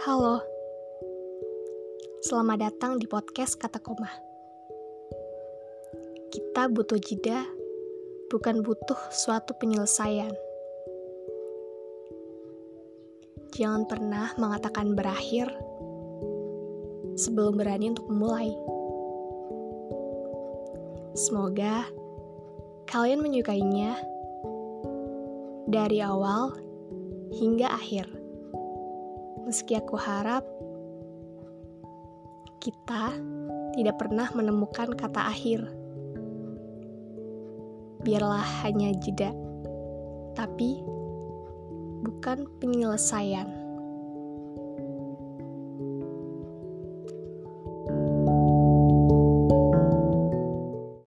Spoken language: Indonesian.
Halo, selamat datang di podcast Kata Koma. Kita butuh jeda, bukan butuh suatu penyelesaian. Jangan pernah mengatakan berakhir sebelum berani untuk memulai. Semoga kalian menyukainya dari awal hingga akhir. Meski aku harap kita tidak pernah menemukan kata akhir. Biarlah hanya jeda, tapi bukan penyelesaian.